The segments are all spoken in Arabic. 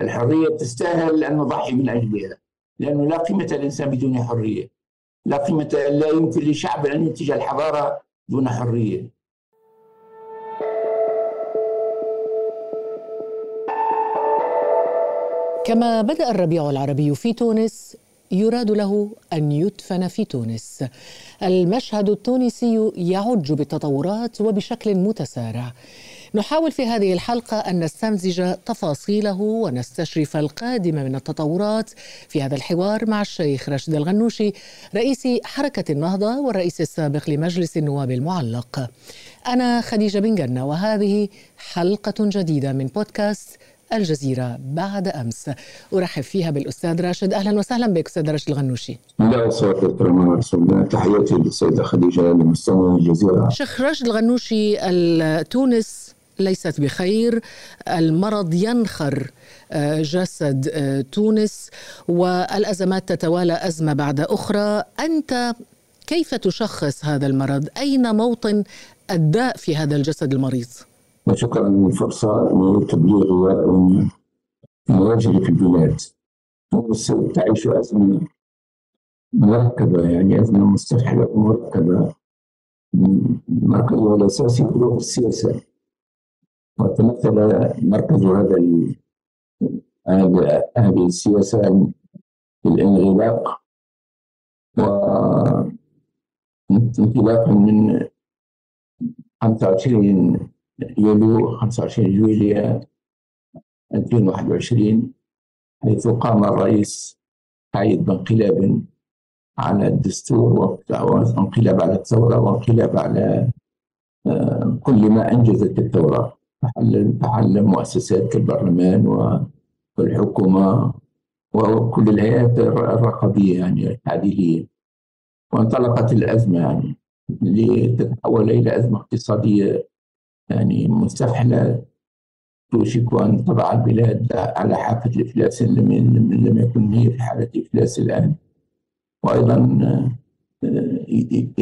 الحرية تستاهل أن نضحي من أجلها لأنه لا قيمة للإنسان بدون حرية لا قيمة لا يمكن لشعب أن ينتج الحضارة دون حرية كما بدأ الربيع العربي في تونس يراد له أن يدفن في تونس. المشهد التونسي يعج بالتطورات وبشكل متسارع. نحاول في هذه الحلقة أن نستمزج تفاصيله ونستشرف القادم من التطورات في هذا الحوار مع الشيخ رشد الغنوشي رئيس حركة النهضة والرئيس السابق لمجلس النواب المعلق. أنا خديجة بن جنة وهذه حلقة جديدة من بودكاست الجزيرة بعد أمس. أرحب فيها بالأستاذ راشد. أهلا وسهلا بك أستاذ راشد الغنوشي. لا تحياتي للسيدة خديجة لمستمع الجزيرة. شيخ راشد الغنوشي تونس ليست بخير. المرض ينخر آه، جسد آه، تونس والأزمات تتوالى أزمة بعد أخرى. أنت كيف تشخص هذا المرض؟ أين موطن الداء في هذا الجسد المريض؟ وشكرا للفرصة وتبليغ ما يجري في البلاد. مصر تعيش أزمة مركبة يعني أزمة مستفحلة مركبة مركزها الأساسي هو السياسة. وتمثل مركز هذا هذه السياسة الانغلاق وانطلاقا من 25 يوليو 25 يوليو 2021 حيث قام الرئيس سعيد بانقلاب على الدستور وانقلاب على الثورة وانقلاب على آه، كل ما أنجزت الثورة. تحل مؤسسات كالبرلمان والحكومة وكل الهيئات الرقابية يعني التعديلية وانطلقت الأزمة يعني لتتحول إلى أزمة اقتصادية يعني مستفحلة توشك أن تضع البلاد على حافة الإفلاس لم لم يكن هي في حالة إفلاس الآن. وأيضا آه،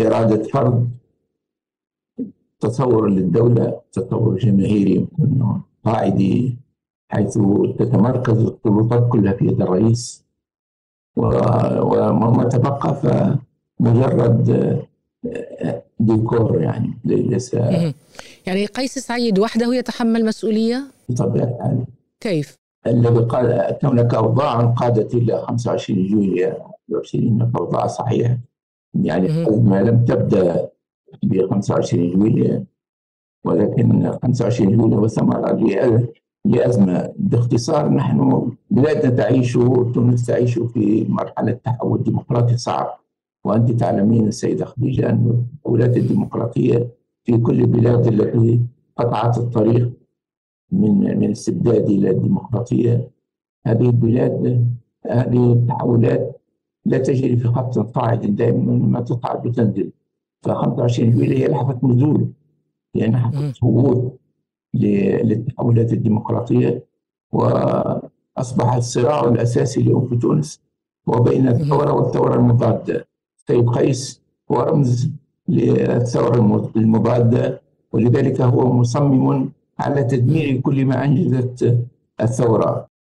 إرادة فرض تصور للدولة تصور جماهيري يمكن قاعدي حيث تتمركز السلطات كلها في يد الرئيس. وما تبقى فمجرد آه، ديكور يعني ليس يعني قيس سعيد وحده يتحمل مسؤولية؟ بطبيعة الحال. كيف؟ الذي قال هناك أوضاع قادت إلى 25 يوليو 20 أوضاع صحيحة. يعني ما لم تبدأ ب 25 يوليو ولكن 25 يوليو ثمرة لأزمة باختصار نحن بلادنا تعيش تونس تعيش في مرحلة تحول ديمقراطي صعب. وأنت تعلمين السيدة خديجة أن التحولات الديمقراطية في كل البلاد التي قطعت الطريق من من الاستبداد إلى الديمقراطية هذه البلاد هذه التحولات لا تجري في خط صاعد دائما ما تصعد وتنزل ف 25 يوليو هي لحظه نزول هي يعني لحظه هبوط للتحولات الديمقراطية واصبح الصراع الاساسي اليوم في تونس هو بين الثورة والثورة المضاده سيد قيس هو رمز للثورة المضادة ولذلك هو مصمم على تدمير كل ما أنجزت الثورة.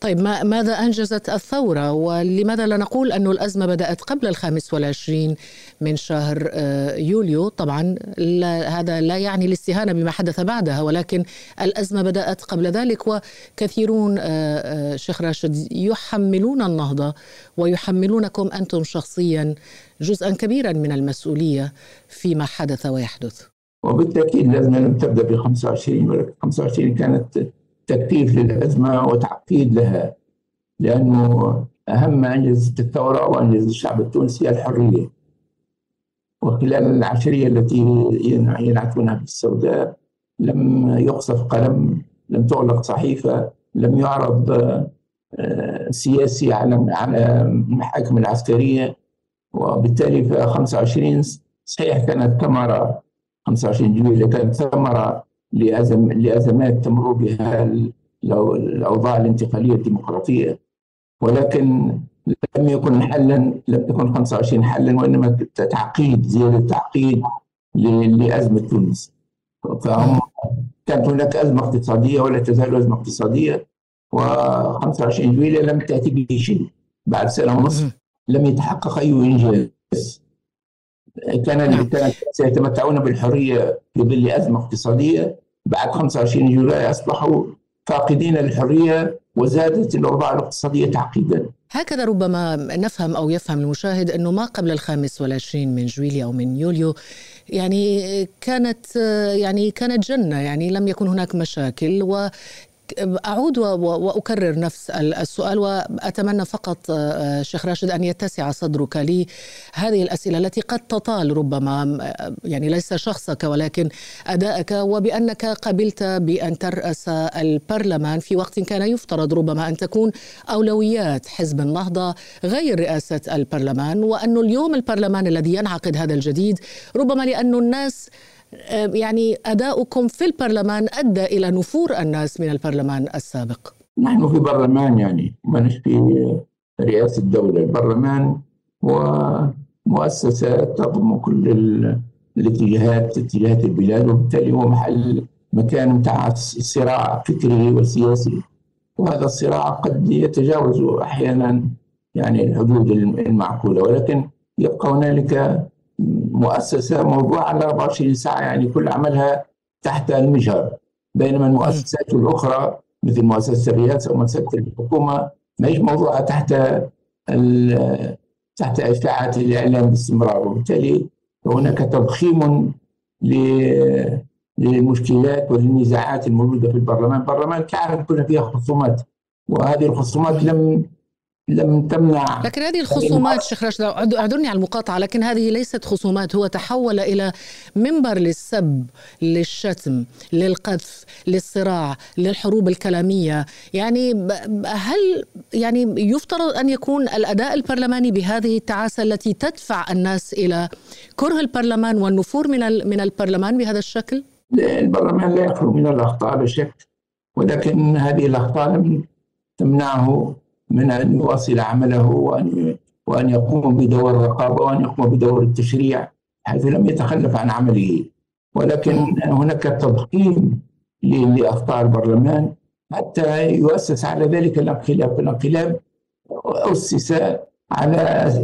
طيب ما ماذا أنجزت الثورة؟ ولماذا لا نقول أن الأزمة بدأت قبل الخامس والعشرين من شهر آه، يوليو؟ طبعا لا هذا لا يعني الاستهانة بما حدث بعدها ولكن الأزمة بدأت قبل ذلك وكثيرون آه، آه، شيخ راشد يحملون النهضة ويحملونكم أنتم شخصيا جزءا كبيرا من المسؤولية فيما حدث ويحدث. وبالتأكيد الأزمة لم تبدأ ب 25 ولكن 25 كانت تكثيف للأزمة وتعقيد لها لأنه أهم ما الثورة وأنجز الشعب التونسي الحرية. وخلال العشرية التي ينعتونها بالسوداء لم يقصف قلم لم تغلق صحيفة لم يعرض آه، سياسي على على المحاكم العسكرية. وبالتالي في 25 صحيح كانت ثمرة 25 جويلية كانت ثمرة لأزم لأزمات تمر بها الأوضاع الانتقالية الديمقراطية. ولكن لم يكن حلا لم تكن 25 حلا وإنما تعقيد زيادة تعقيد لأزمة تونس. فهم كانت هناك أزمة اقتصادية ولا تزال أزمة اقتصادية و25 يوليو لم تأتي به شيء. بعد سنة ونصف لم يتحقق أي إنجاز. كان نعم. سيتمتعون بالحرية في ظل أزمة اقتصادية بعد 25 يوليو أصبحوا فاقدين للحرية وزادت الأوضاع الاقتصادية تعقيدا. هكذا ربما نفهم أو يفهم المشاهد أنه ما قبل الخامس والعشرين من جويليا أو من يوليو يعني كانت يعني كانت جنة يعني لم يكن هناك مشاكل و أعود وأكرر نفس السؤال وأتمنى فقط آه، شيخ راشد أن يتسع صدرك لي هذه الأسئلة التي قد تطال ربما آه، يعني ليس شخصك ولكن أدائك وبأنك قبلت بأن ترأس البرلمان في وقت كان يفترض ربما أن تكون أولويات حزب النهضة غير رئاسة البرلمان وأن اليوم البرلمان الذي ينعقد هذا الجديد ربما لأن الناس يعني أداؤكم في البرلمان أدى إلى نفور الناس من البرلمان السابق. نحن في برلمان يعني ما في رئاسة الدولة البرلمان هو مؤسسة تضم كل الاتجاهات اتجاهات البلاد وبالتالي هو محل مكان بتاع صراع فكري وسياسي. وهذا الصراع قد يتجاوز أحيانا يعني الحدود المعقولة. ولكن يبقى هنالك مؤسسة موضوعة على 24 ساعة يعني كل عملها تحت المجهر. بينما المؤسسات الأخرى مثل مؤسسة الرئاسة ومؤسسة الحكومة ما هيش موضوعة تحت تحت إشاعة الإعلام باستمرار. وبالتالي هناك تضخيم للمشكلات وللنزاعات الموجودة في البرلمان. البرلمان تعرف كلها فيها خصومات وهذه الخصومات لم لم تمنع لكن هذه الخصومات شيخ راشد أعذرني على المقاطعة لكن هذه ليست خصومات هو تحول إلى منبر للسب للشتم للقذف للصراع للحروب الكلامية يعني هل يعني يفترض أن يكون الأداء البرلماني بهذه التعاسة التي تدفع الناس إلى كره البرلمان والنفور من من البرلمان بهذا الشكل؟ البرلمان لا يخلو من الأخطاء بشكل ولكن هذه الأخطاء لم تمنعه من أن يواصل عمله وأن وأن يقوم بدور الرقابة وأن يقوم بدور التشريع. حيث لم يتخلف عن عمله. ولكن هناك تضخيم لأخطاء البرلمان حتى يؤسس على ذلك الانقلاب. الانقلاب أسس على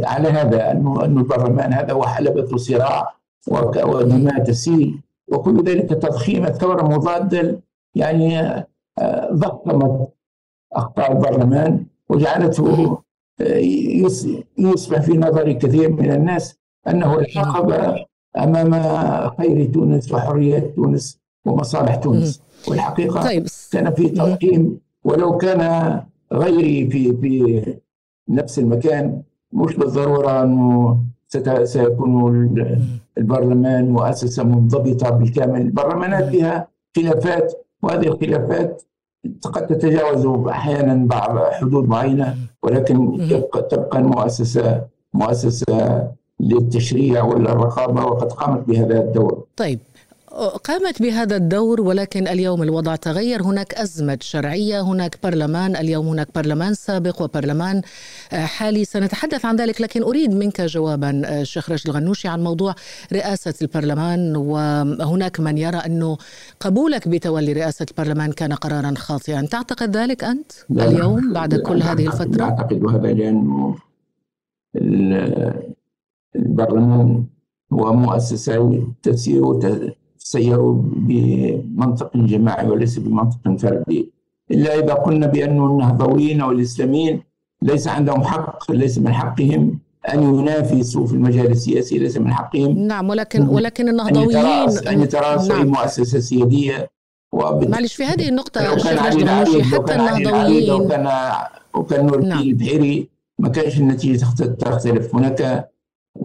على هذا أنه أن البرلمان هذا هو حلبة صراع ودماء تسيل وكل ذلك تضخيم الثورة مضادة يعني آه، ضخمت أخطاء البرلمان. وجعلته آه، يصبح في نظر كثير من الناس أنه العقبه أمام خير تونس وحرية تونس ومصالح تونس. والحقيقة طيب. كان في تقييم ولو كان غيري في في نفس المكان مش بالضرورة أنه سيكون البرلمان مؤسسة منضبطة بالكامل. البرلمانات فيها خلافات وهذه الخلافات قد تتجاوز أحيانا بعض حدود معينة ولكن تبقى المؤسسه مؤسسة للتشريع والرقابه وقد قامت بهذا الدور. طيب. قامت بهذا الدور ولكن اليوم الوضع تغير. هناك أزمة شرعية هناك برلمان اليوم هناك برلمان سابق وبرلمان حالي. سنتحدث عن ذلك لكن أريد منك جوابا شيخ راشد الغنوشي عن موضوع رئاسة البرلمان. وهناك من يرى أنه قبولك بتولي رئاسة البرلمان كان قرارا خاطئا. تعتقد ذلك أنت لا. اليوم بعد كل هذه الفترة؟ أعتقد هذا لأنه البرلمان هو مؤسسة تسير سيروا بمنطق جماعي وليس بمنطق فردي إلا إذا قلنا بأن النهضويين أو الإسلاميين ليس عندهم حق ليس من حقهم أن ينافسوا في المجال السياسي ليس من حقهم نعم ولكن ولكن النهضويين أن يتراسوا نعم. مؤسسة سيادية معلش في هذه النقطة حتى النهضويين لو كان وكان نور نعم. البحيري ما كانش النتيجة تختلف هناك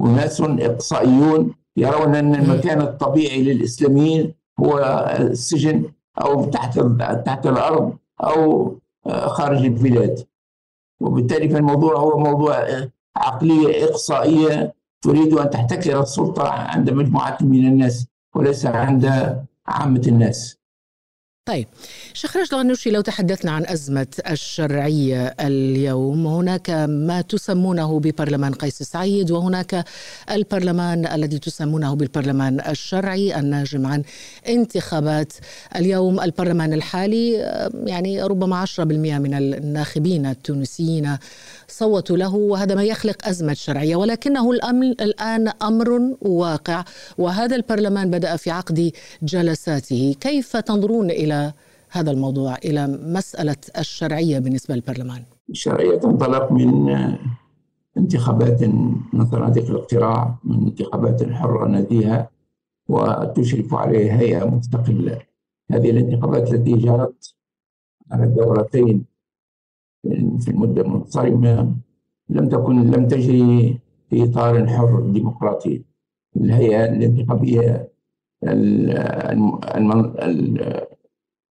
أناس إقصائيون يرون أن المكان الطبيعي للإسلاميين هو السجن أو تحت تحت الأرض أو خارج البلاد. وبالتالي فالموضوع هو موضوع عقلية إقصائية تريد أن تحتكر السلطة عند مجموعة من الناس وليس عند عامة الناس. طيب شيخ راشد الغنوشي لو تحدثنا عن أزمة الشرعية اليوم هناك ما تسمونه ببرلمان قيس سعيد وهناك البرلمان الذي تسمونه بالبرلمان الشرعي الناجم عن انتخابات اليوم. البرلمان الحالي يعني ربما 10% من الناخبين التونسيين صوتوا له وهذا ما يخلق أزمة شرعية ولكنه الآن أمر واقع وهذا البرلمان بدأ في عقد جلساته. كيف تنظرون إلى هذا الموضوع إلى مسألة الشرعية بالنسبة للبرلمان؟ الشرعية تنطلق من انتخابات من صناديق الاقتراع من انتخابات حرة نزيهة وتشرف عليها هيئة مستقلة. هذه الانتخابات التي جرت على دورتين في المدة المنصرمة لم تكن لم تجري في إطار حر ديمقراطي. الهيئة الانتخابية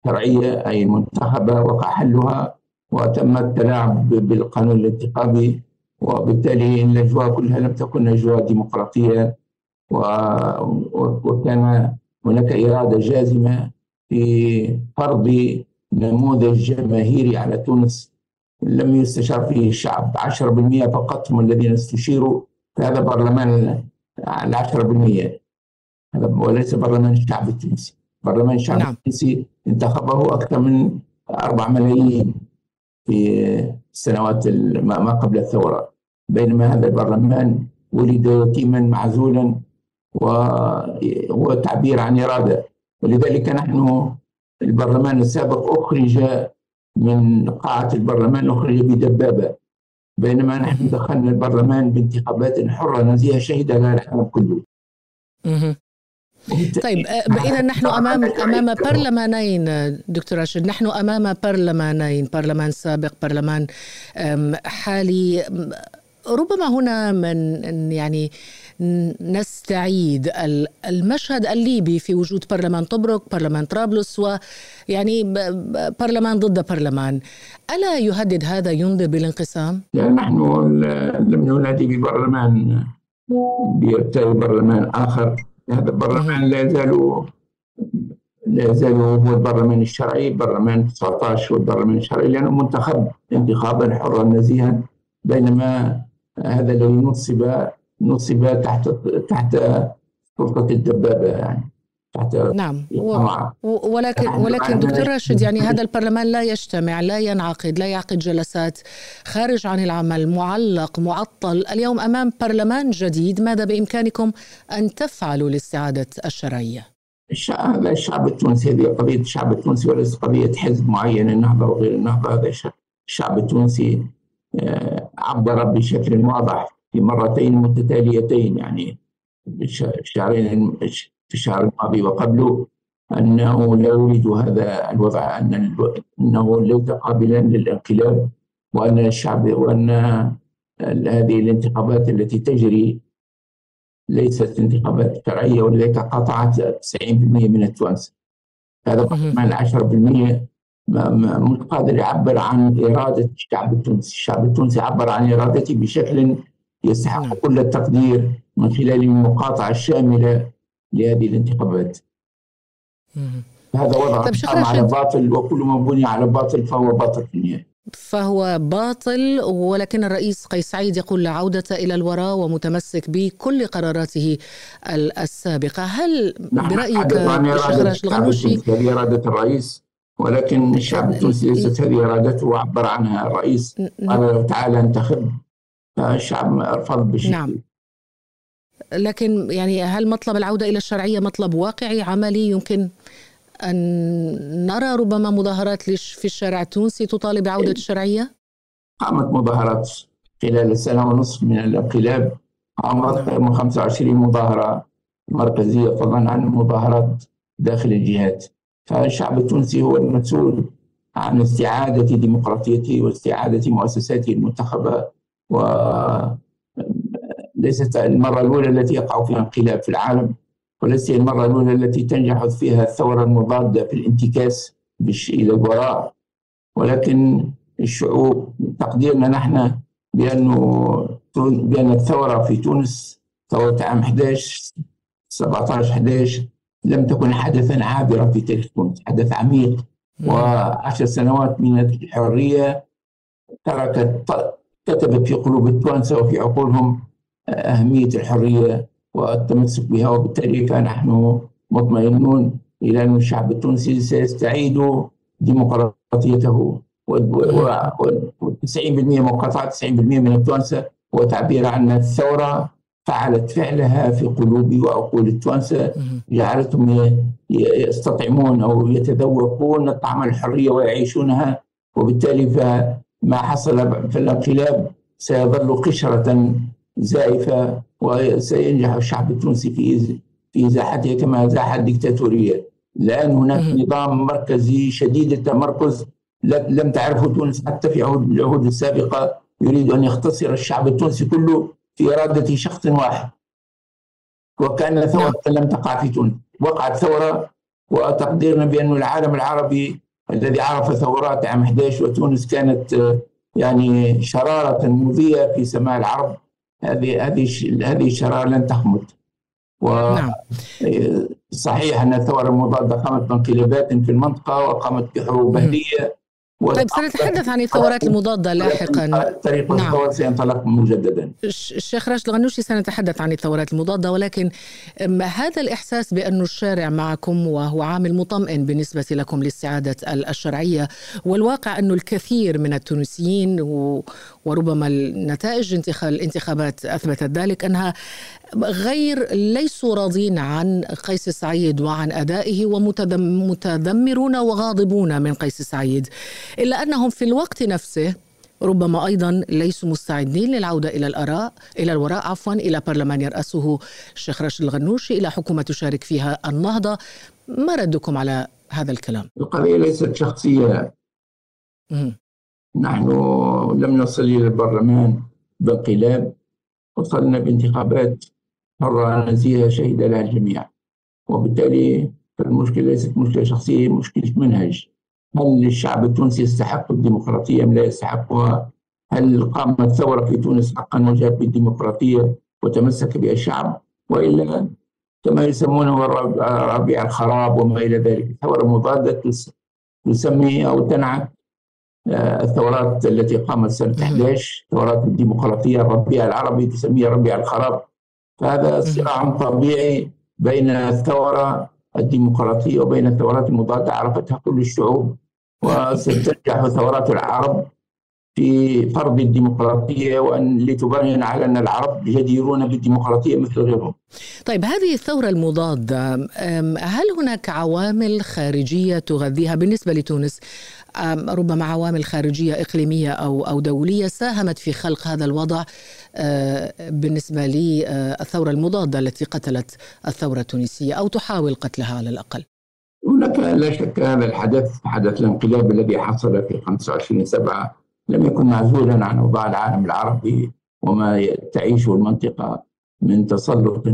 الشرعية أي المنتخبة وقع حلها وتم التلاعب بالقانون الانتخابي وبالتالي الأجواء كلها لم تكن أجواء ديمقراطية وكان هناك إرادة جازمة في فرض نموذج جماهيري على تونس لم يستشار فيه الشعب 10% فقط هم الذين استشيروا هذا برلمان ال 10% هذا وليس برلمان الشعب التونسي. برلمان الشعب نعم. التونسي انتخبه أكثر من 4 ملايين في السنوات ما قبل الثورة. بينما هذا البرلمان ولد يتيما معزولا وهو تعبير عن إرادة. ولذلك نحن البرلمان السابق أخرج من قاعة البرلمان أخرج بدبابة. بينما نحن دخلنا البرلمان بانتخابات حرة نزيهة شهد لها العالم كله. طيب إذا نحن امام أمام برلمانين دكتور راشد نحن أمام برلمانين برلمان سابق برلمان حالي ربما هنا من يعني نستعيد المشهد الليبي في وجود برلمان طبرق برلمان طرابلس ويعني برلمان ضد برلمان ألا يهدد هذا ينذر بالانقسام؟ يعني نحن لم ننادي ببرلمان بيرتقي برلمان آخر هذا البرلمان لا يزال لا يزال هو البرلمان الشرعي برلمان 19 والبرلمان الشرعي لأنه منتخب انتخابا حرا نزيها بينما هذا الذي نصب نصب تحت تحت سلطة الدبابة يعني. تحت نعم. ولكن ولكن دكتور راشد يعني هذا البرلمان لا يجتمع لا ينعقد لا يعقد جلسات خارج عن العمل معلق معطل. اليوم أمام برلمان جديد ماذا بإمكانكم أن تفعلوا لاستعادة الشرعية؟ الشعب الشعب التونسي هذه قضيه الشعب التونسي وليس قضية حزب معين النهضة وغير النهضة. هذا الشعب التونسي آه، عبر بشكل واضح في مرتين متتاليتين يعني الشهرين في الشهر الماضي وقبله أنه لا يريد هذا الوضع أن أنه ليس قابلا للانقلاب وأن الشعب وأن هذه الانتخابات التي تجري ليست انتخابات شرعية ولذلك قطعت 90% من التوانسة. هذا من 10% مش قادر يعبر عن إرادة الشعب التونسي. الشعب التونسي عبر عن إرادته بشكل يستحق نعم. كل التقدير من خلال المقاطعة الشاملة لهذه الانتخابات. هذا وضع طيب على باطل وكل ما بني على باطل فهو باطل في النهاية. فهو باطل ولكن الرئيس قيس سعيد يقول لا عودة إلى الوراء ومتمسك بكل قراراته السابقة. هل نعم، برأيك هذه إرادة الرئيس ولكن الشعب التونسي ليست هذه إرادته وعبر عنها الرئيس. قال تعالى انتخب. فالشعب رفض بشكل نعم. لكن يعني هل مطلب العودة إلى الشرعية مطلب واقعي عملي يمكن أن نرى ربما مظاهرات في الشارع التونسي تطالب بعودة الشرعية؟ قامت مظاهرات خلال السنة ونصف من الانقلاب. قامت من 25 مظاهرة مركزية فضلا عن مظاهرات داخل الجهات. فالشعب التونسي هو المسؤول عن استعادة ديمقراطيته واستعادة مؤسساته المنتخبة و ليست المرة الأولى التي يقع فيها انقلاب في العالم وليست المرة الأولى التي تنجح فيها الثورة المضادة في الانتكاس إلى الوراء. ولكن الشعوب تقديرنا نحن بأنه بأن الثورة في تونس ثورة عام 11 17 11 لم تكن حدثا عابرا في تاريخ تونس حدث عميق. وعشر سنوات من الحرية تركت كتبت في قلوب التوانسة وفي عقولهم أهمية الحرية والتمسك بها وبالتالي فنحن مطمئنون إلى أن الشعب التونسي سيستعيد ديمقراطيته. و90% مقاطعة 90% من التوانسة هو تعبير عن الثورة فعلت فعلها في قلوب وعقول التوانسة جعلتهم يستطعمون أو يتذوقون طعم الحرية ويعيشونها وبالتالي فما حصل في الانقلاب سيظل قشرة زائفة وسينجح الشعب التونسي في في ازاحتها كما ازاح الدكتاتوريه الآن هناك نظام مركزي شديد التمركز لم تعرفه تونس حتى في عهود العهود السابقة. يريد أن يختصر الشعب التونسي كله في إرادة شخص واحد. وكان ثورة لم تقع في تونس. وقعت ثورة وتقديرنا بأن العالم العربي الذي عرف ثورات عام 11 وتونس كانت يعني شرارة مضيئة في سماء العرب. هذه هذه هذه الشرارة لن تخمد و نعم. صحيح أن الثورة المضادة قامت بانقلابات في المنطقة وقامت بحروب أهلية طيب سنتحدث عن الثورات المضادة لاحقا. طريق نعم. سينطلق مجددا. الشيخ راشد الغنوشي سنتحدث عن الثورات المضادة ولكن هذا الإحساس بأن الشارع معكم وهو عامل مطمئن بالنسبة لكم لاستعادة الشرعية والواقع أن الكثير من التونسيين وربما النتائج الانتخابات أثبتت ذلك أنها غير ليسوا راضين عن قيس سعيد وعن أدائه ومتذمرون وغاضبون من قيس سعيد. إلا أنهم في الوقت نفسه ربما أيضا ليسوا مستعدين للعودة إلى الأراء إلى الوراء عفوا إلى برلمان يرأسه الشيخ راشد الغنوشي إلى حكومة تشارك فيها النهضة. ما ردكم على هذا الكلام؟ القضية ليست شخصية. نحن لم نصل إلى البرلمان بانقلاب وصلنا بانتخابات حرة نزيهة شهد لها الجميع. وبالتالي المشكلة ليست مشكلة شخصية مشكلة منهج. هل الشعب التونسي يستحق الديمقراطية أم لا يستحقها؟ هل قامت ثورة في تونس حقا وجاءت بالديمقراطية وتمسك بها الشعب؟ وإلا كما يسمونه ربيع الخراب وما إلى ذلك ثورة مضادة تسمي أو تنعت آه، الثورات التي قامت سنة 11 ثورات الديمقراطية الربيع العربي تسميها ربيع الخراب. فهذا صراع طبيعي بين الثورة الديمقراطية وبين الثورات المضادة عرفتها كل الشعوب وستنجح ثورات العرب. في فرض الديمقراطية وأن لتبين على أن العرب جديرون بالديمقراطية مثل غيرهم. طيب هذه الثورة المضادة هل هناك عوامل خارجية تغذيها بالنسبة لتونس؟ ربما عوامل خارجية إقليمية أو أو دولية ساهمت في خلق هذا الوضع بالنسبة للثورة المضادة التي قتلت الثورة التونسية أو تحاول قتلها على الأقل. هناك لا شك هذا الحدث حدث الانقلاب الذي حصل في 25 سبعة لم يكن معزولا عن أوضاع العالم العربي وما تعيشه المنطقة من تسلط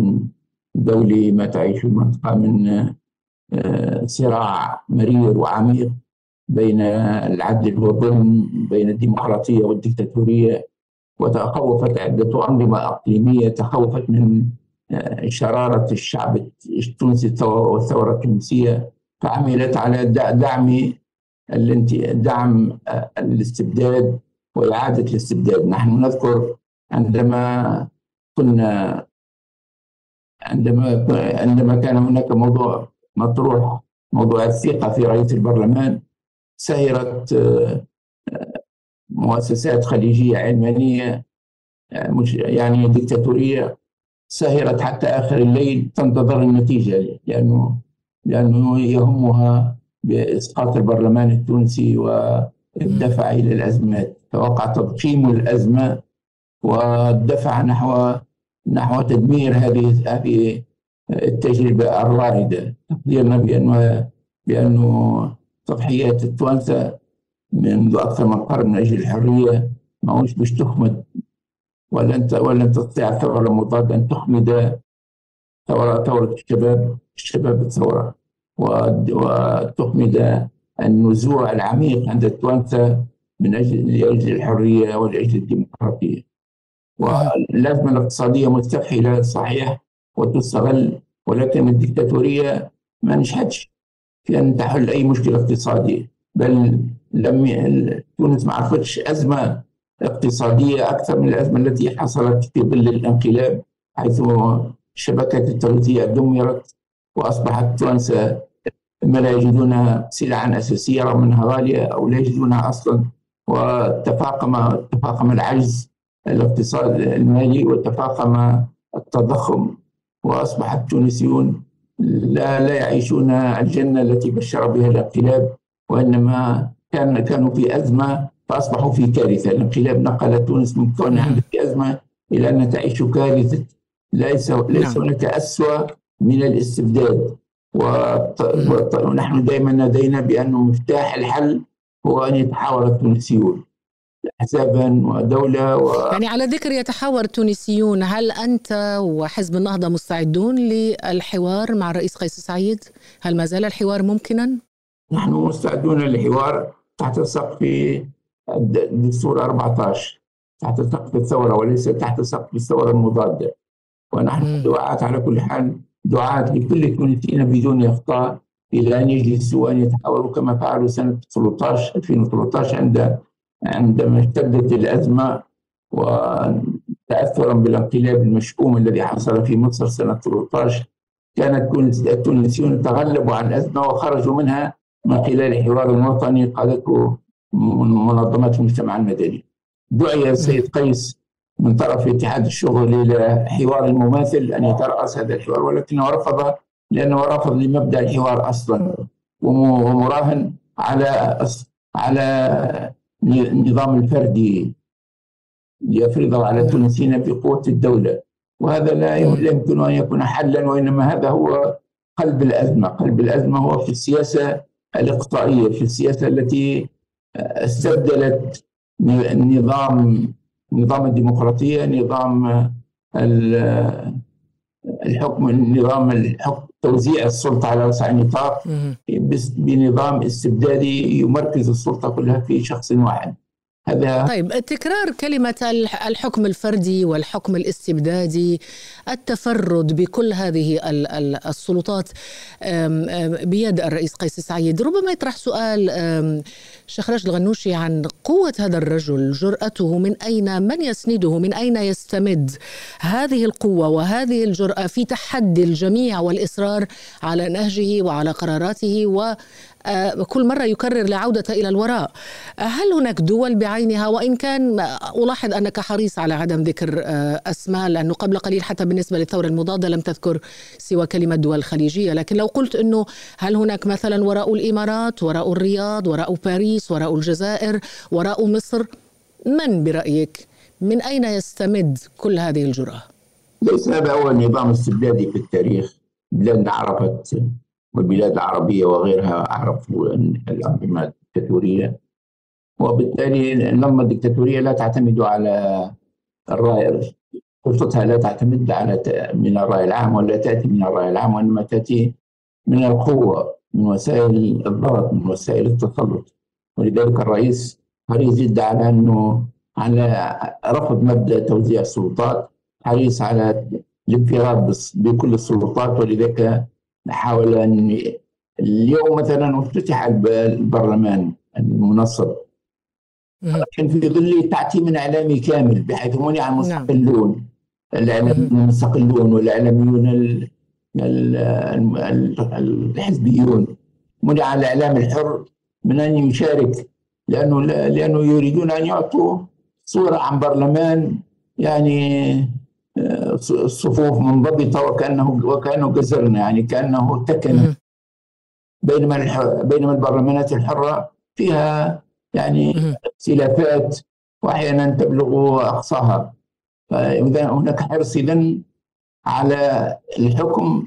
دولي ما تعيشه المنطقة من آه، صراع مرير وعميق بين العدل والظلم بين الديمقراطية والديكتاتورية. وتخوفت عدة أنظمة إقليمية تخوفت من آه، شرارة الشعب التونسي والثورة التونسية فعملت على دعم دعم آه، الاستبداد وإعادة الاستبداد. نحن نذكر عندما كنا عندما عندما كان هناك موضوع مطروح موضوع الثقة في رئيس البرلمان سهرت آه، مؤسسات خليجية علمانية يعني ديكتاتورية سهرت حتى آخر الليل تنتظر النتيجة لأنه لأنه يهمها بإسقاط البرلمان التونسي والدفع إلى الأزمات. فوقع تضخيم الأزمة والدفع نحو نحو تدمير هذه هذه التجربة الرائدة تقديرنا بأنه بأنه تضحيات التوانسة منذ أكثر من قرن من أجل الحرية ما هوش باش تخمد. ولن ولن تستطيع الثورة المضادة أن تخمد ثورة ثورة الشباب الشباب الثورة وتخمد النزوع العميق عند التوانسة من أجل لأجل الحرية ولأجل الديمقراطية. والأزمة الاقتصادية مستفحلة صحيح وتستغل ولكن الدكتاتورية ما نجحتش في أن تحل أي مشكلة اقتصادية. بل لم ي... تونس ما عرفتش أزمة اقتصادية أكثر من الأزمة التي حصلت في ظل الانقلاب حيث الشبكات التغذية دمرت وأصبحت التوانسه إما لا يجدون سلعا أساسية رغم أنها غالية أو لا يجدونها أصلا. وتفاقم تفاقم العجز الاقتصاد المالي وتفاقم التضخم. واصبح التونسيون لا لا يعيشون الجنة التي بشر بها الانقلاب وإنما كان كانوا في أزمة فأصبحوا في كارثة، الانقلاب نقل تونس من كونها في أزمة إلى انها تعيش كارثة. ليس ليس نعم. هناك اسوء من الاستبداد. ونحن دائما لدينا بأن مفتاح الحل هو أن يتحاور التونسيون احزابا ودولة و... يعني على ذكر يتحاور التونسيون هل أنت وحزب النهضة مستعدون للحوار مع الرئيس قيس سعيد؟ هل ما زال الحوار ممكنا؟ نحن مستعدون للحوار تحت سقف الدستور 14 تحت سقف الثورة وليس تحت سقف الثورة المضادة ونحن دعاة على كل حال دعاة لكل التونسيين بدون اخطاء إلى أن يجلسوا وأن يتحاوروا كما فعلوا سنة 13 2013 عند عندما اشتدت الأزمة وتاثرا بالانقلاب المشؤوم الذي حصل في مصر سنة 13 كانت التونسيون تغلبوا على الأزمة وخرجوا منها من خلال حوار وطني قادته منظمات المجتمع المدني. دعي السيد قيس من طرف اتحاد الشغل إلى حوار المماثل أن يترأس هذا الحوار ولكنه رفض لأنه رفض لمبدأ الحوار أصلا ومراهن على على النظام الفردي ليفرضه على التونسيين بقوة الدولة. وهذا لا يمكن أن يكون حلا وإنما هذا هو قلب الأزمة، قلب الأزمة هو في السياسة الاقصائيه، في السياسة التي استبدلت النظام نظام الديمقراطية نظام الحكم نظام الحكم توزيع السلطة على وسع النطاق بنظام استبدادي يمركز السلطة كلها في شخص واحد. هذا. طيب تكرار كلمة الحكم الفردي والحكم الاستبدادي التفرد بكل هذه السلطات بيد الرئيس قيس سعيد. ربما يطرح سؤال شيخ راشد الغنوشي عن قوة هذا الرجل جرأته من أين من يسنده من أين يستمد هذه القوة وهذه الجرأة في تحدي الجميع والإصرار على نهجه وعلى قراراته و كل مرة يكرر العودة إلى الوراء. هل هناك دول بعينها؟ وإن كان ألاحظ أنك حريص على عدم ذكر آه، أسماء لأنه قبل قليل حتى بالنسبة للثورة المضادة لم تذكر سوى كلمة دول خليجية. لكن لو قلت أنه هل هناك مثلا وراء الإمارات وراء الرياض وراء باريس وراء الجزائر وراء مصر من برأيك؟ من أين يستمد كل هذه الجرأة؟ ليس هذا أول نظام استبدادي في التاريخ بلادنا عرفت والبلاد العربية وغيرها عرفوا الأنظمة الدكتاتورية. وبالتالي الأنظمة الدكتاتورية لا تعتمد على الرأي خطتها لا تعتمد على من الرأي العام ولا تأتي من الرأي العام وإنما تأتي من القوة من وسائل الضغط من وسائل التسلط. ولذلك الرئيس حريص جدا على أنه على رفض مبدأ توزيع السلطات حريص على الانفراد بكل السلطات. ولذلك نحاول أن اليوم مثلا أفتتح البرلمان المنصب. لكن في ظل تعتيم إعلامي كامل بحيث منع. المستقلون. المستقلون والإعلاميون الحزبيون. منع الإعلام الحر من أن يشارك لأنه لأنه يريدون أن يعطوا صورة عن برلمان يعني الصفوف منضبطه وكانه وكأنه جزرنا يعني كأنه تكن. بينما بينما البرلمانات الحرة فيها يعني اختلافات وأحيانا تبلغ أقصاها. فإذا هناك حرص اذا على الحكم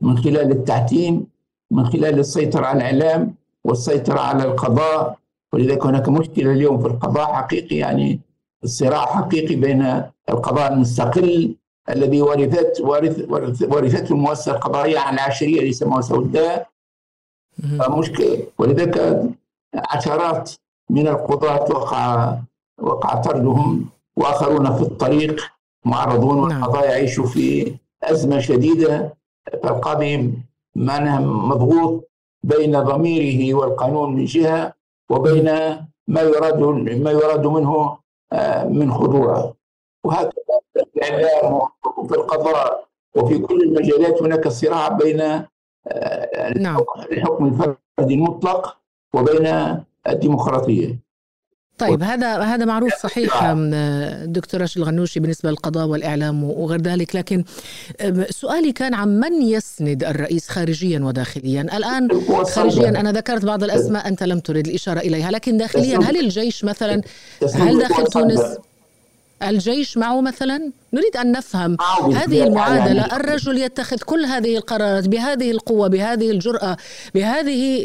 من خلال التعتيم من خلال السيطرة على الإعلام والسيطرة على القضاء. ولذلك هناك مشكلة اليوم في القضاء حقيقي يعني صراع حقيقي بين القضاء المستقل الذي ورثت ورث ورثته المؤسسة القضائية عن العشريه اللي يسموها سوداء. مشكله ولذلك عشرات من القضاة وقع وقع طردهم وآخرون في الطريق معرضون نعم. والقضاء يعيش في أزمة شديدة. فالقاضي معناها مضغوط بين ضميره والقانون من جهة وبين ما يراد ما يراد منه آه، من خضوعه وهكذا في الإعلام وفي القضاء وفي كل المجالات هناك صراع بين آه، نعم. الحكم الفردي المطلق وبين الديمقراطية. طيب هذا هذا معروف صحيح نعم. دكتور راشد الغنوشي بالنسبة للقضاء والإعلام وغير ذلك لكن سؤالي كان عن من يسند الرئيس خارجيا وداخليا؟ الآن خارجيا أنا ذكرت بعض الأسماء أنت لم ترد الإشارة إليها لكن داخليا هل الجيش مثلا هل داخل تونس؟ الجيش معه مثلا؟ نريد أن نفهم. هذه المعادلة الرجل يتخذ كل هذه القرارات بهذه القوة بهذه الجرأة بهذه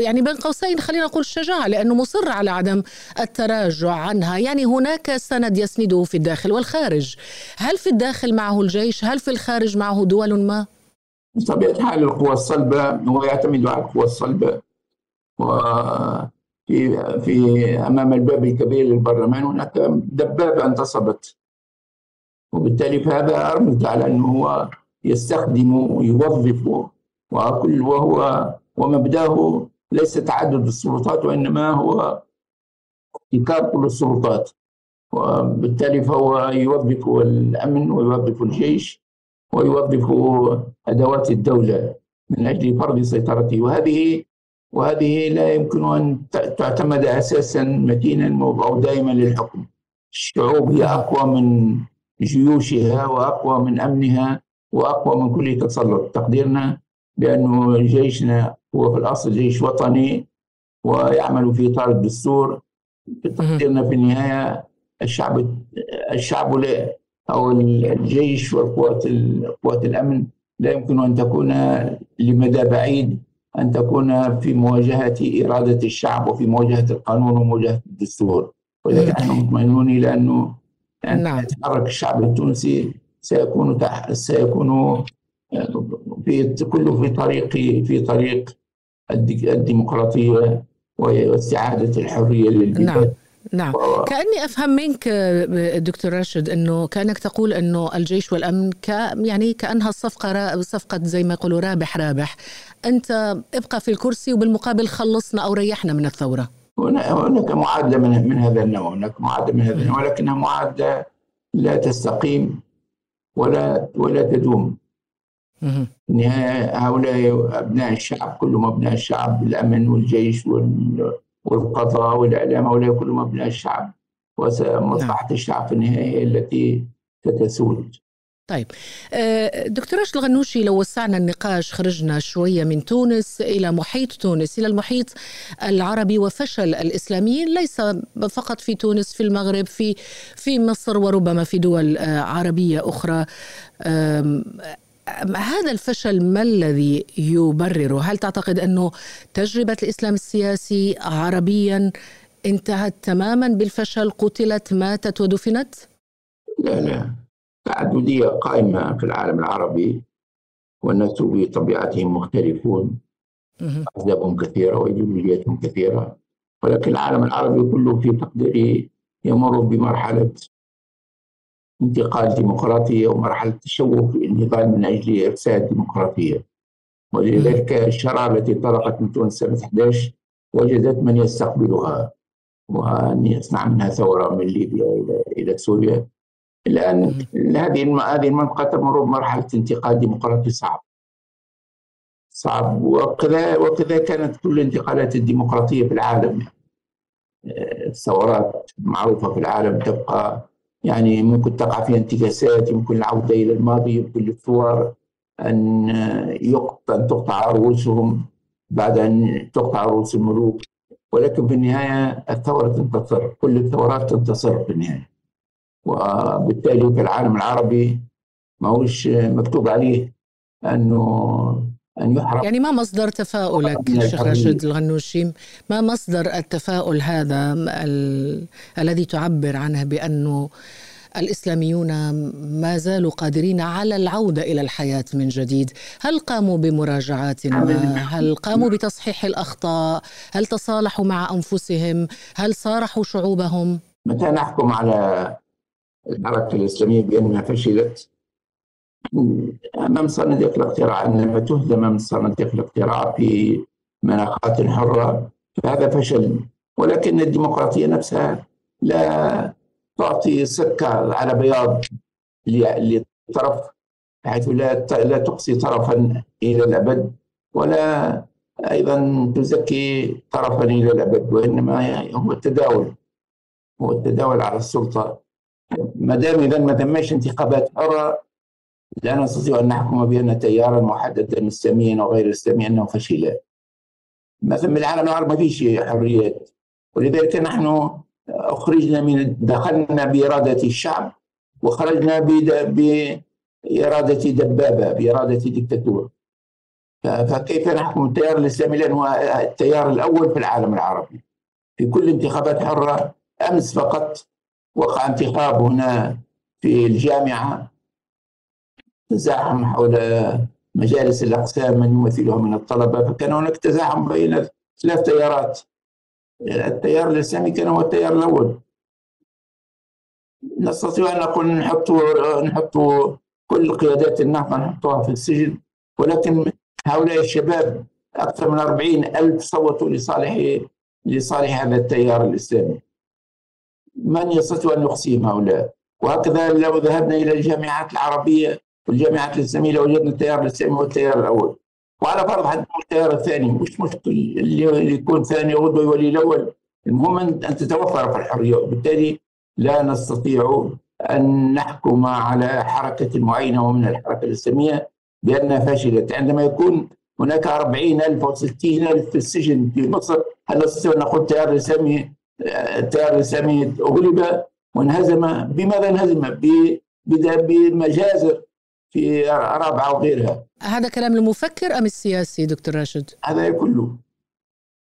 يعني بين قوسين خلينا نقول الشجاعة لأنه مصر على عدم التراجع عنها. يعني هناك سند يسنده في الداخل والخارج. هل في الداخل معه الجيش؟ هل في الخارج معه دول ما؟ بطبيعة الحال القوى الصلبة هو يعتمد على القوى الصلبة. في في أمام الباب الكبير للبرلمان هناك دبابة انتصبت. وبالتالي فهذا أرمز على أنه هو يستخدم ويوظف وكل وهو ومبدأه ليس تعدد السلطات وإنما هو ابتكار كل السلطات. وبالتالي فهو يوظف الأمن ويوظف الجيش ويوظف أدوات الدولة من أجل فرض سيطرته. وهذه وهذه لا يمكن أن تعتمد أساسا متينا أو دائما للحكم. الشعوب هي أقوى من جيوشها وأقوى من أمنها وأقوى من كل تسلط. تقديرنا بأنه جيشنا هو في الأصل جيش وطني ويعمل في إطار الدستور. تقديرنا في النهاية الشعب الشعب لا أو الجيش والقوات قوات الأمن لا يمكن أن تكون لمدى بعيد. أن تكون في مواجهة إرادة الشعب وفي مواجهة القانون ومواجهة الدستور ولذلك نحن مطمئنون إلى أنه يعني نعم. يتحرك الشعب التونسي سيكون تح... سيكون في كله في طريق في طريق الديمقراطية واستعادة الحرية للبلاد نعم. نعم. و... كأني أفهم منك دكتور راشد أنه كأنك تقول أنه الجيش والأمن ك يعني كأنها الصفقة صفقة زي ما يقولوا رابح رابح. أنت ابقى في الكرسي وبالمقابل خلصنا أو ريحنا من الثورة. هناك معادلة من, من هذا النوع هناك معادلة من هذا النوع ولكنها معادلة لا تستقيم ولا ولا تدوم. هؤلاء أبناء الشعب كلهم أبناء الشعب الأمن والجيش وال والقضاء والإعلام هؤلاء كلهم أبناء الشعب ومصلحة نعم. الشعب في النهاية التي ستسود طيب آه، دكتور راشد الغنوشي لو وسعنا النقاش خرجنا شوية من تونس إلى محيط تونس إلى المحيط العربي وفشل الإسلاميين ليس فقط في تونس في المغرب في في مصر وربما في دول آه، عربية أخرى هذا الفشل ما الذي يبرره؟ هل تعتقد أنه تجربة الإسلام السياسي عربيا انتهت تماما بالفشل؟ قتلت؟ ماتت ودفنت؟ لا لا. تعدديه قائمة في العالم العربي والناس بطبيعتهم مختلفون. أسبابهم كثيرة وإيديولوجياتهم كثيرة. ولكن العالم العربي كله في تقديري يمر بمرحلة انتقال ديمقراطية ومرحلة تشوه في النضال من أجل إرساء الديمقراطية ولذلك الشرارة التي انطلقت من تونس سنة 11 وجدت من يستقبلها. وأن يصنع منها ثورة من ليبيا إلى إلى سوريا. الآن هذه هذه المنطقة تمر بمرحلة انتقال ديمقراطي صعب. صعب. وكذا وكذا كانت كل الانتقالات الديمقراطية في العالم. الثورات معروفة في العالم تبقى يعني ممكن تقع فيها انتكاسات يمكن العودة إلى الماضي يمكن للثوار أن يقطع أن تقطع رؤوسهم بعد أن تقطع رؤوس الملوك. ولكن في النهاية الثورة تنتصر كل الثورات تنتصر في النهاية. وبالتالي في العالم العربي ما هوش مكتوب عليه أنه أن يحرق يعني ما مصدر تفاؤلك شيخ راشد الغنوشي ما مصدر التفاؤل هذا ال... الذي تعبر عنه بأنه الإسلاميون ما زالوا قادرين على العودة إلى الحياة من جديد؟ هل قاموا بمراجعات؟ ما هل قاموا بتصحيح الأخطاء؟ هل تصالحوا مع أنفسهم؟ هل صارحوا شعوبهم؟ متى نحكم على الحركة الإسلامية بأنها فشلت؟ أمام صناديق الاقتراع عندما تهدم أمام صناديق الاقتراع في مناخات حرة فهذا فشل. ولكن الديمقراطية نفسها لا تعطي سكة على بياض لطرف حيث لا لا تقصي طرفا إلى الأبد ولا أيضا تزكي طرفا إلى الأبد وإنما هو التداول. هو التداول على السلطة. ما دام إذا ما تمش انتخابات حرة لا نستطيع أن نحكم بأن تيارا محددا إسلاميا أو غير إسلامي أنه فشل مثلا بالعالم العربي ما فيش حريات. ولذلك نحن أخرجنا من دخلنا بإرادة الشعب وخرجنا بإرادة دبابة بإرادة دكتاتور فكيف نحكم التيار الإسلامي لأنه التيار الأول في العالم العربي. في كل انتخابات حرة أمس فقط وقع انتخاب هنا في الجامعة. تزاحم حول مجالس الأقسام من يمثلها من الطلبة فكان هناك تزاحم بين ثلاث تيارات. التيار الإسلامي كان هو التيار الأول. نستطيع أن نقول نحط نحط كل قيادات النهضة نحطها في السجن ولكن هؤلاء الشباب أكثر من أربعين ألف صوتوا لصالح لصالح هذا التيار الإسلامي. من يستطيع أن يقسيهم هؤلاء؟ وهكذا لو ذهبنا إلى الجامعات العربية والجامعات الإسلامية لوجدنا التيار هو التيار الأول. وعلى فرض حتى التيار الثاني مش مشكل اللي يكون ثاني غدوة يولي الأول. المهم أن تتوفر في الحرية وبالتالي لا نستطيع أن نحكم على حركة معينة ومن الحركة الإسلامية بأنها فشلت عندما يكون هناك أربعين ألف أو ستين ألف في السجن في مصر هل نستطيع أن نقول التيار الإسلامي التيار الإسلامي أغلب؟ وانهزم بماذا انهزم؟ بمجازر. في رابعة وغيرها. هذا كلام المفكر أم السياسي دكتور راشد؟ هذا كله.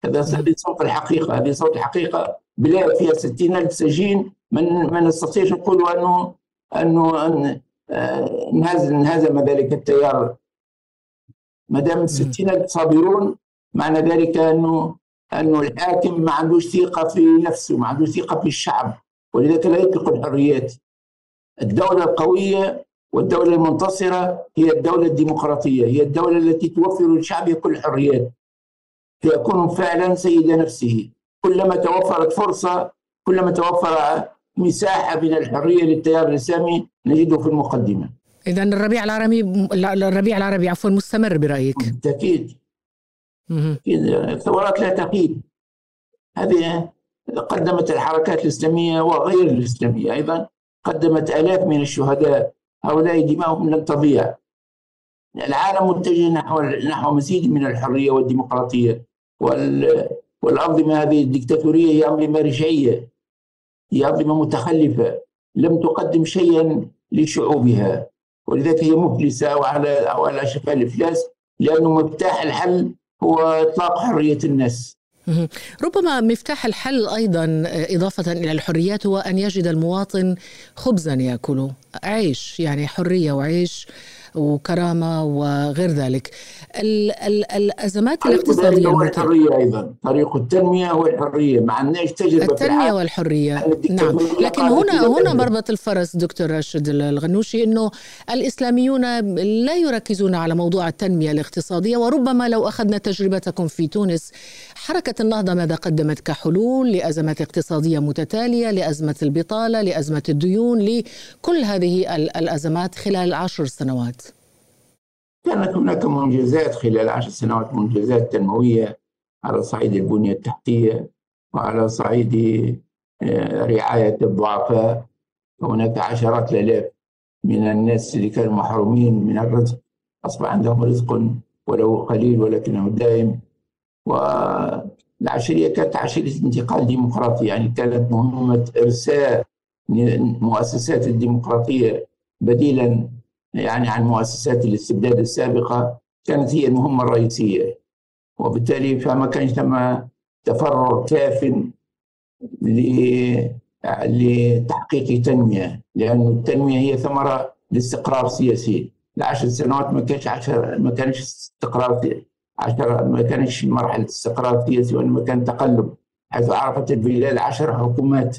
هذا صوت الحقيقة هذه صوت الحقيقة. بلاد فيها ستين ألف سجين من ما نستطيعش نقول أنه أنه أن انهزم ذلك التيار. ما دام 60 ألف صابرون معنى ذلك أنه أنه الحاكم ما عندوش ثقة في نفسه ما عندوش ثقة في الشعب ولذلك لا يطلق الحريات. الدولة القوية والدولة المنتصرة هي الدولة الديمقراطية هي الدولة التي توفر للشعب كل الحريات. فيكون فعلا سيد نفسه. كلما توفرت فرصة كلما توفر مساحة من الحرية للتيار الإسلامي نجده في المقدمة. إذا الربيع العربي الربيع العربي عفوا مستمر برأيك. بالتأكيد. الثورات لا تقيد. هذه قدمت الحركات الإسلامية وغير الإسلامية أيضا. قدمت آلاف من الشهداء. هؤلاء دماؤهم لن تضيع. العالم متجه نحو نحو مزيد من الحرية والديمقراطية. وال والأنظمة هذه الدكتاتورية هي أنظمة رجعية هي أنظمة متخلفة. لم تقدم شيئا لشعوبها. ولذلك هي مفلسة وعلى على شفا الإفلاس لأنه مفتاح الحل هو إطلاق حرية الناس. ربما مفتاح الحل أيضا إضافة إلى الحريات هو أن يجد المواطن خبزا يأكله. عيش يعني حرية وعيش. وكرامة وغير ذلك. ال ال الأزمات الاقتصادية هو الحرية أيضا. طريق التنمية والحرية ما عندناش تجربة التنمية والحرية. نعم. لكن هنا هنا مربط الفرس دكتور راشد الغنوشي أنه الإسلاميون لا يركزون على موضوع التنمية الاقتصادية وربما لو أخذنا تجربتكم في تونس حركة النهضة ماذا قدمت كحلول لأزمات اقتصادية متتالية لأزمة البطالة لأزمة الديون لكل هذه الأزمات خلال عشر سنوات؟ كانت هناك منجزات خلال عشر سنوات منجزات تنموية على صعيد البنية التحتية وعلى صعيد آه، رعاية الضعفاء. هناك عشرات الآلاف من الناس اللي كانوا محرومين من الرزق. أصبح عندهم رزق ولو قليل ولكنه دائم. والعشرية كانت عشرية انتقال ديمقراطي يعني كانت مهمة إرساء مؤسسات الديمقراطية بديلا يعني عن مؤسسات الاستبداد السابقة كانت هي المهمة الرئيسية. وبالتالي فما كانش ثم تفرغ كاف لتحقيق تنمية لأن التنمية هي ثمرة لاستقرار سياسي. العشر سنوات ما كانش عشر ما كانش استقرار عشر ما كانش مرحلة استقرار سياسي وإنما كان تقلب حيث عرفت البلاد عشر حكومات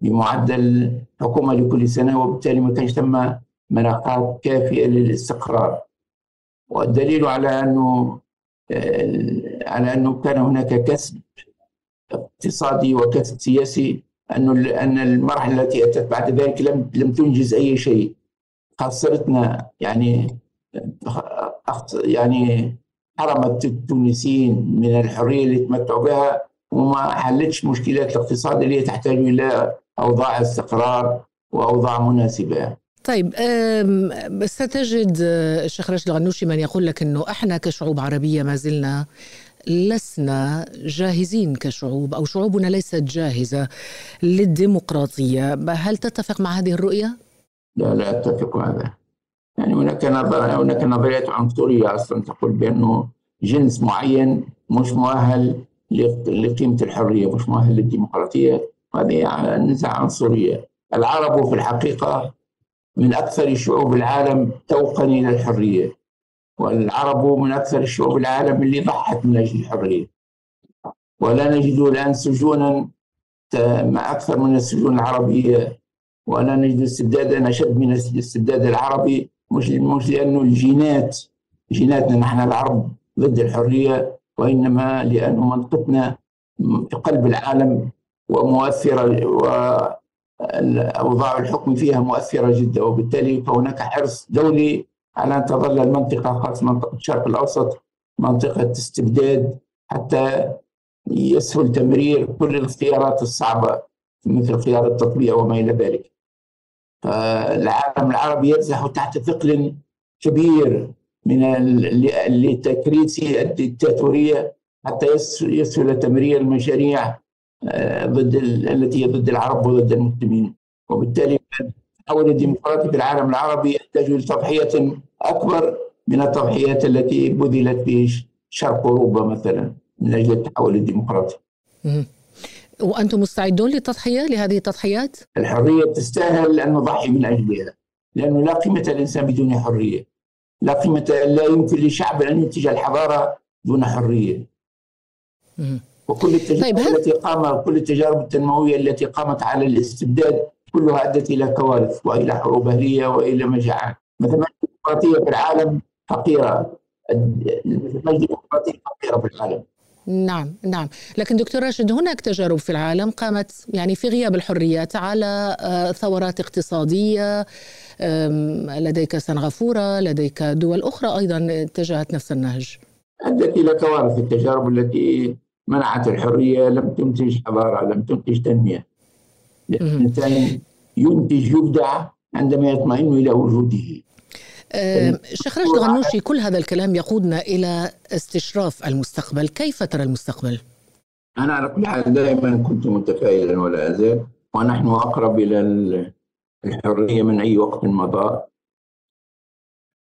بمعدل حكومة لكل سنة وبالتالي ما كانش ثم مناخات كافية للاستقرار. والدليل على أنه على أنه كان هناك كسب اقتصادي وكسب سياسي أنه أن المرحلة التي أتت بعد ذلك لم لم تنجز أي شيء. خسرتنا يعني يعني حرمت التونسيين من الحرية اللي تمتعوا بها وما حلتش مشكلات الاقتصاد اللي تحتاج إلى أوضاع استقرار وأوضاع مناسبة. طيب ستجد الشيخ راشد الغنوشي من يقول لك إنه إحنا كشعوب عربية ما زلنا لسنا جاهزين كشعوب أو شعوبنا ليست جاهزة للديمقراطية، هل تتفق مع هذه الرؤية؟ لا لا أتفق هذا. يعني هناك نظر هناك نظريات عنصريه أصلا تقول بأنه جنس معين مش مؤهل لقيمة الحرية، مش مؤهل للديمقراطية، هذه نزعه عنصرية. العرب في الحقيقة من أكثر شعوب العالم توقا إلى الحرية. والعرب من أكثر الشعوب العالم اللي ضحت من أجل الحرية ولا نجد الآن سجونا مع أكثر من السجون العربية ولا نجد استبدادا أشد من الاستبداد العربي مش مش لأنه الجينات جيناتنا نحن العرب ضد الحرية وإنما لأن منطقتنا في قلب العالم ومؤثرة وأوضاع الحكم فيها مؤثرة جدا وبالتالي فهناك حرص دولي على أن تظل المنطقة خاصة منطقة الشرق الأوسط منطقة استبداد حتى يسهل تمرير كل الاختيارات الصعبة مثل خيار التطبيع وما إلى ذلك. فالعالم العربي يرزح تحت ثقل كبير من لتكريس الدكتاتورية حتى يسهل تمرير المشاريع ضد التي هي ضد العرب وضد المسلمين. وبالتالي التحول الديمقراطي في العالم العربي يحتاج لتضحية أكبر من التضحيات التي بذلت في شرق أوروبا مثلا من أجل التحول الديمقراطي. وأنتم مستعدون للتضحية لهذه التضحيات؟ الحرية تستاهل أن نضحي من أجلها لأنه لا قيمة للإنسان بدون حرية. لا قيمة لا يمكن لشعب أن ينتج الحضارة دون حرية. وكل التجارب طيب التي قام كل التجارب التنموية التي قامت على الاستبداد كلها أدت إلى كوارث وإلى حروب أهلية وإلى مجاعات مثلا الديمقراطيه في العالم فقيرة. الديمقراطيه فقيرة في العالم. نعم نعم. لكن دكتور راشد هناك تجارب في العالم قامت يعني في غياب الحريات على آه، ثورات اقتصادية لديك سنغافورة لديك دول أخرى أيضا اتجهت نفس النهج. أدت إلى كوارث التجارب التي منعت الحرية لم تنتج حضارة لم تنتج تنمية. الإنسان ينتج يبدع عندما يطمئن إلى وجوده. شيخ راشد الغنوشي كل هذا الكلام يقودنا إلى استشراف المستقبل. كيف ترى المستقبل؟ أنا على كل حال دائما كنت متفائلا ولا أزال ونحن أقرب إلى الحرية من أي وقت مضى.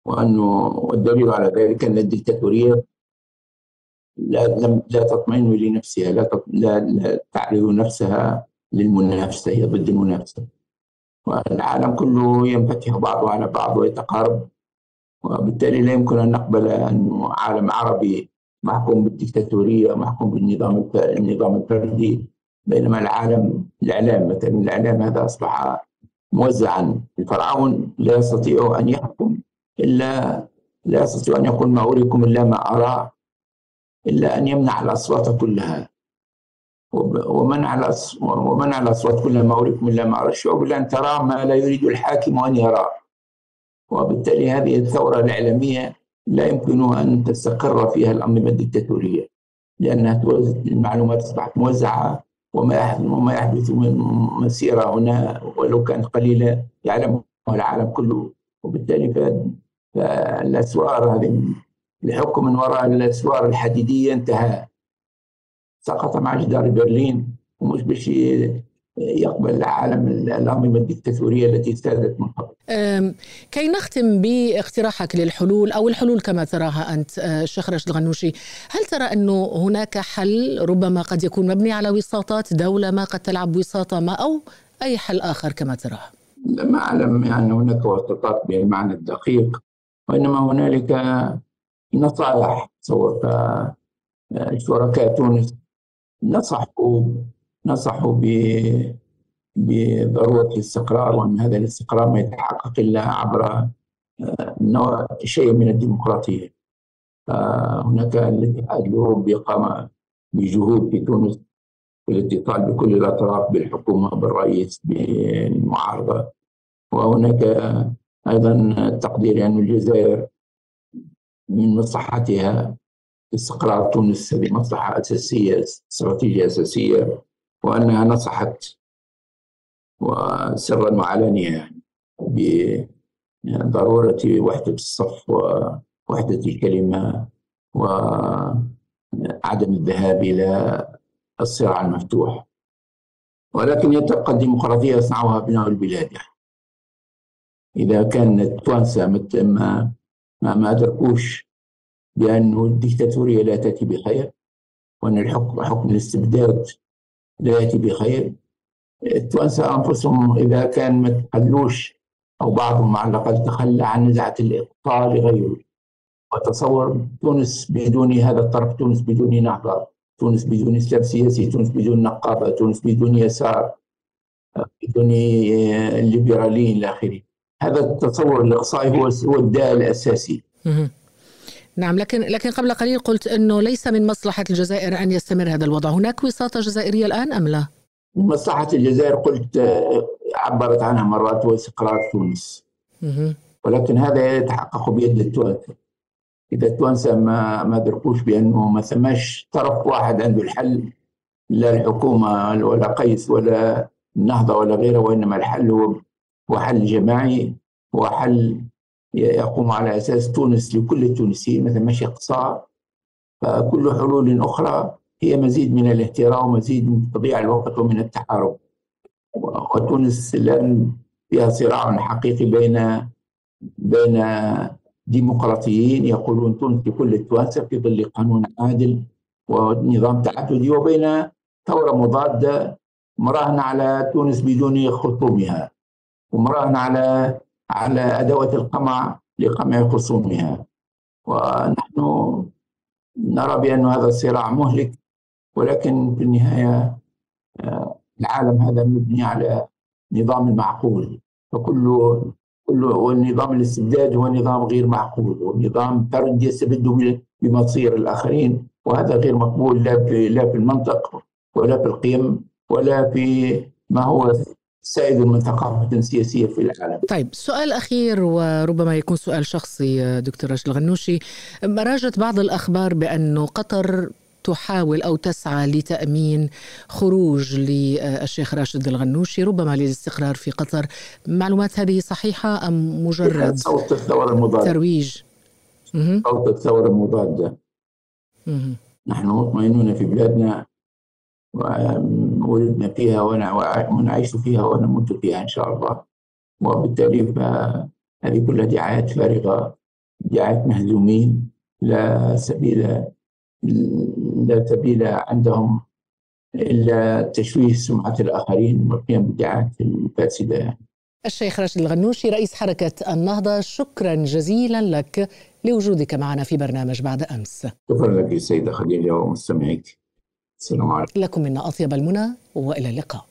وأنه والدليل على ذلك أن الدكتاتورية لا لا تطمئن لنفسها لا لا, تعرف نفسها للمنافسة هي ضد المنافسة. والعالم كله ينفتح بعضه على بعض ويتقارب وبالتالي لا يمكن أن نقبل أن عالم عربي محكوم بالدكتاتورية محكوم بالنظام النظام الفردي بينما العالم الإعلام مثلا الإعلام هذا أصبح موزعا. الفرعون لا يستطيع أن يحكم إلا لا يستطيع أن يقول ما أريكم إلا ما أرى. إلا أن يمنع الأصوات كلها. ومنع ومنع الأصوات كل ما اوريكم إلا ما أرى. الشعوب لأن ترى ما لا يريد الحاكم أن يرى. وبالتالي هذه الثورة الإعلامية لا يمكن أن تستقر فيها الانظمه الدكتاتوريه لأنها المعلومات أصبحت موزعة وما يحدث من مسيرة هنا ولو كانت قليلة يعلمها العالم كله. وبالتالي فالأسوار هذه الحكم من وراء الأسوار الحديدية انتهى. سقط مع جدار برلين ومش باش يقبل العالم الأنظمة الدكتاتورية التي سادت من قبل. كي نختم باقتراحك للحلول أو الحلول كما تراها أنت أه، شيخ راشد الغنوشي هل ترى أنه هناك حل ربما قد يكون مبني على وساطات دولة ما قد تلعب وساطة ما أو أي حل آخر كما تراه لا ما أعلم يعني هناك وساطات بالمعنى الدقيق وإنما هنالك نصائح تصور شركاء تونس نصحوا نصحوا بضرورة الاستقرار وأن هذا الاستقرار ما يتحقق إلا عبر نوع شيء من الديمقراطية. هناك الاتحاد الأوروبي قام بجهود في تونس بالاتصال بكل الأطراف بالحكومة بالرئيس بالمعارضة. وهناك أيضا تقدير ان الجزائر. من مصلحتها استقرار تونس هذه مصلحه أساسية استراتيجية أساسية وأنها نصحت وسرا وعلانيا يعني بضرورة وحدة الصف ووحدة الكلمة وعدم الذهاب إلى الصراع المفتوح ولكن تبقى الديمقراطية يصنعها ابناء البلاد يعني. إذا كان التوانسه ما ما ما ادركوش بأن الديكتاتورية لا تأتي بخير وأن الحكم حكم الاستبداد لا يأتي بخير. التوانسة أنفسهم إذا كان ما تخلوش أو بعضهم على الأقل تخلى عن نزعة الإقطاع لغيره. وتصور تونس بدون هذا الطرف تونس بدون نهضة تونس بدون إسلام سياسي تونس بدون نقابة تونس بدون يسار بدون الليبراليين إلى آخره. هذا التصور الإقصائي هو هو الداء الأساسي نعم لكن لكن قبل قليل قلت إنه ليس من مصلحة الجزائر أن يستمر هذا الوضع، هناك وساطة جزائرية الآن أم لا؟ من مصلحة الجزائر قلت آه، عبرت عنها مرات هو استقرار تونس. ولكن هذا يتحقق بيد التوانسة. إذا التوانسة ما ما دركوش بأنه ما ثماش طرف واحد عنده الحل لا الحكومة ولا قيس ولا النهضة ولا غيره وإنما الحل هو هو حل جماعي هو حل يقوم على أساس تونس لكل التونسيين مثل مشي اقتصاد فكل حلول أخرى هي مزيد من الاهتراء ومزيد من تضييع الوقت ومن التحارب. وتونس الآن فيها صراع حقيقي بين بين ديمقراطيين يقولون تونس لكل التوانسة في ظل قانون عادل ونظام تعددي وبين ثورة مضادة مراهنة على تونس بدون خصومها ومراهنة على على أدوات القمع لقمع خصومها. ونحن نرى بأن هذا الصراع مهلك ولكن في النهاية آه، العالم هذا مبني على نظام معقول. فكل كل والنظام الاستبداد هو نظام غير معقول ونظام فرد يستبد بمصير الآخرين. وهذا غير مقبول لا في لا في المنطق ولا في القيم ولا في ما هو سائد من ثقافة سياسية في العالم. طيب سؤال أخير وربما يكون سؤال شخصي دكتور راشد الغنوشي. راجت بعض الأخبار بأن قطر تحاول أو تسعى لتأمين خروج للشيخ راشد الغنوشي ربما للاستقرار في قطر. معلومات هذه صحيحة أم مجرد صوت الثورة المضادة. ترويج؟ صوت الثورة المضادة. نحن مطمئنون في بلادنا وولدنا فيها ونعيش فيها ونموت فيها إن شاء الله. وبالتالي هذه كلها دعايات فارغة دعايات مهزومين لا سبيل لا سبيل عندهم إلا تشويه سمعة الآخرين والقيام بالدعايات الفاسدة. يعني. الشيخ راشد الغنوشي رئيس حركة النهضة شكرا جزيلا لك لوجودك معنا في برنامج بعد أمس. شكرا لك سيدة خليل ومستمعيك السلام عليكم لكم منا أطيب المنى وإلى اللقاء.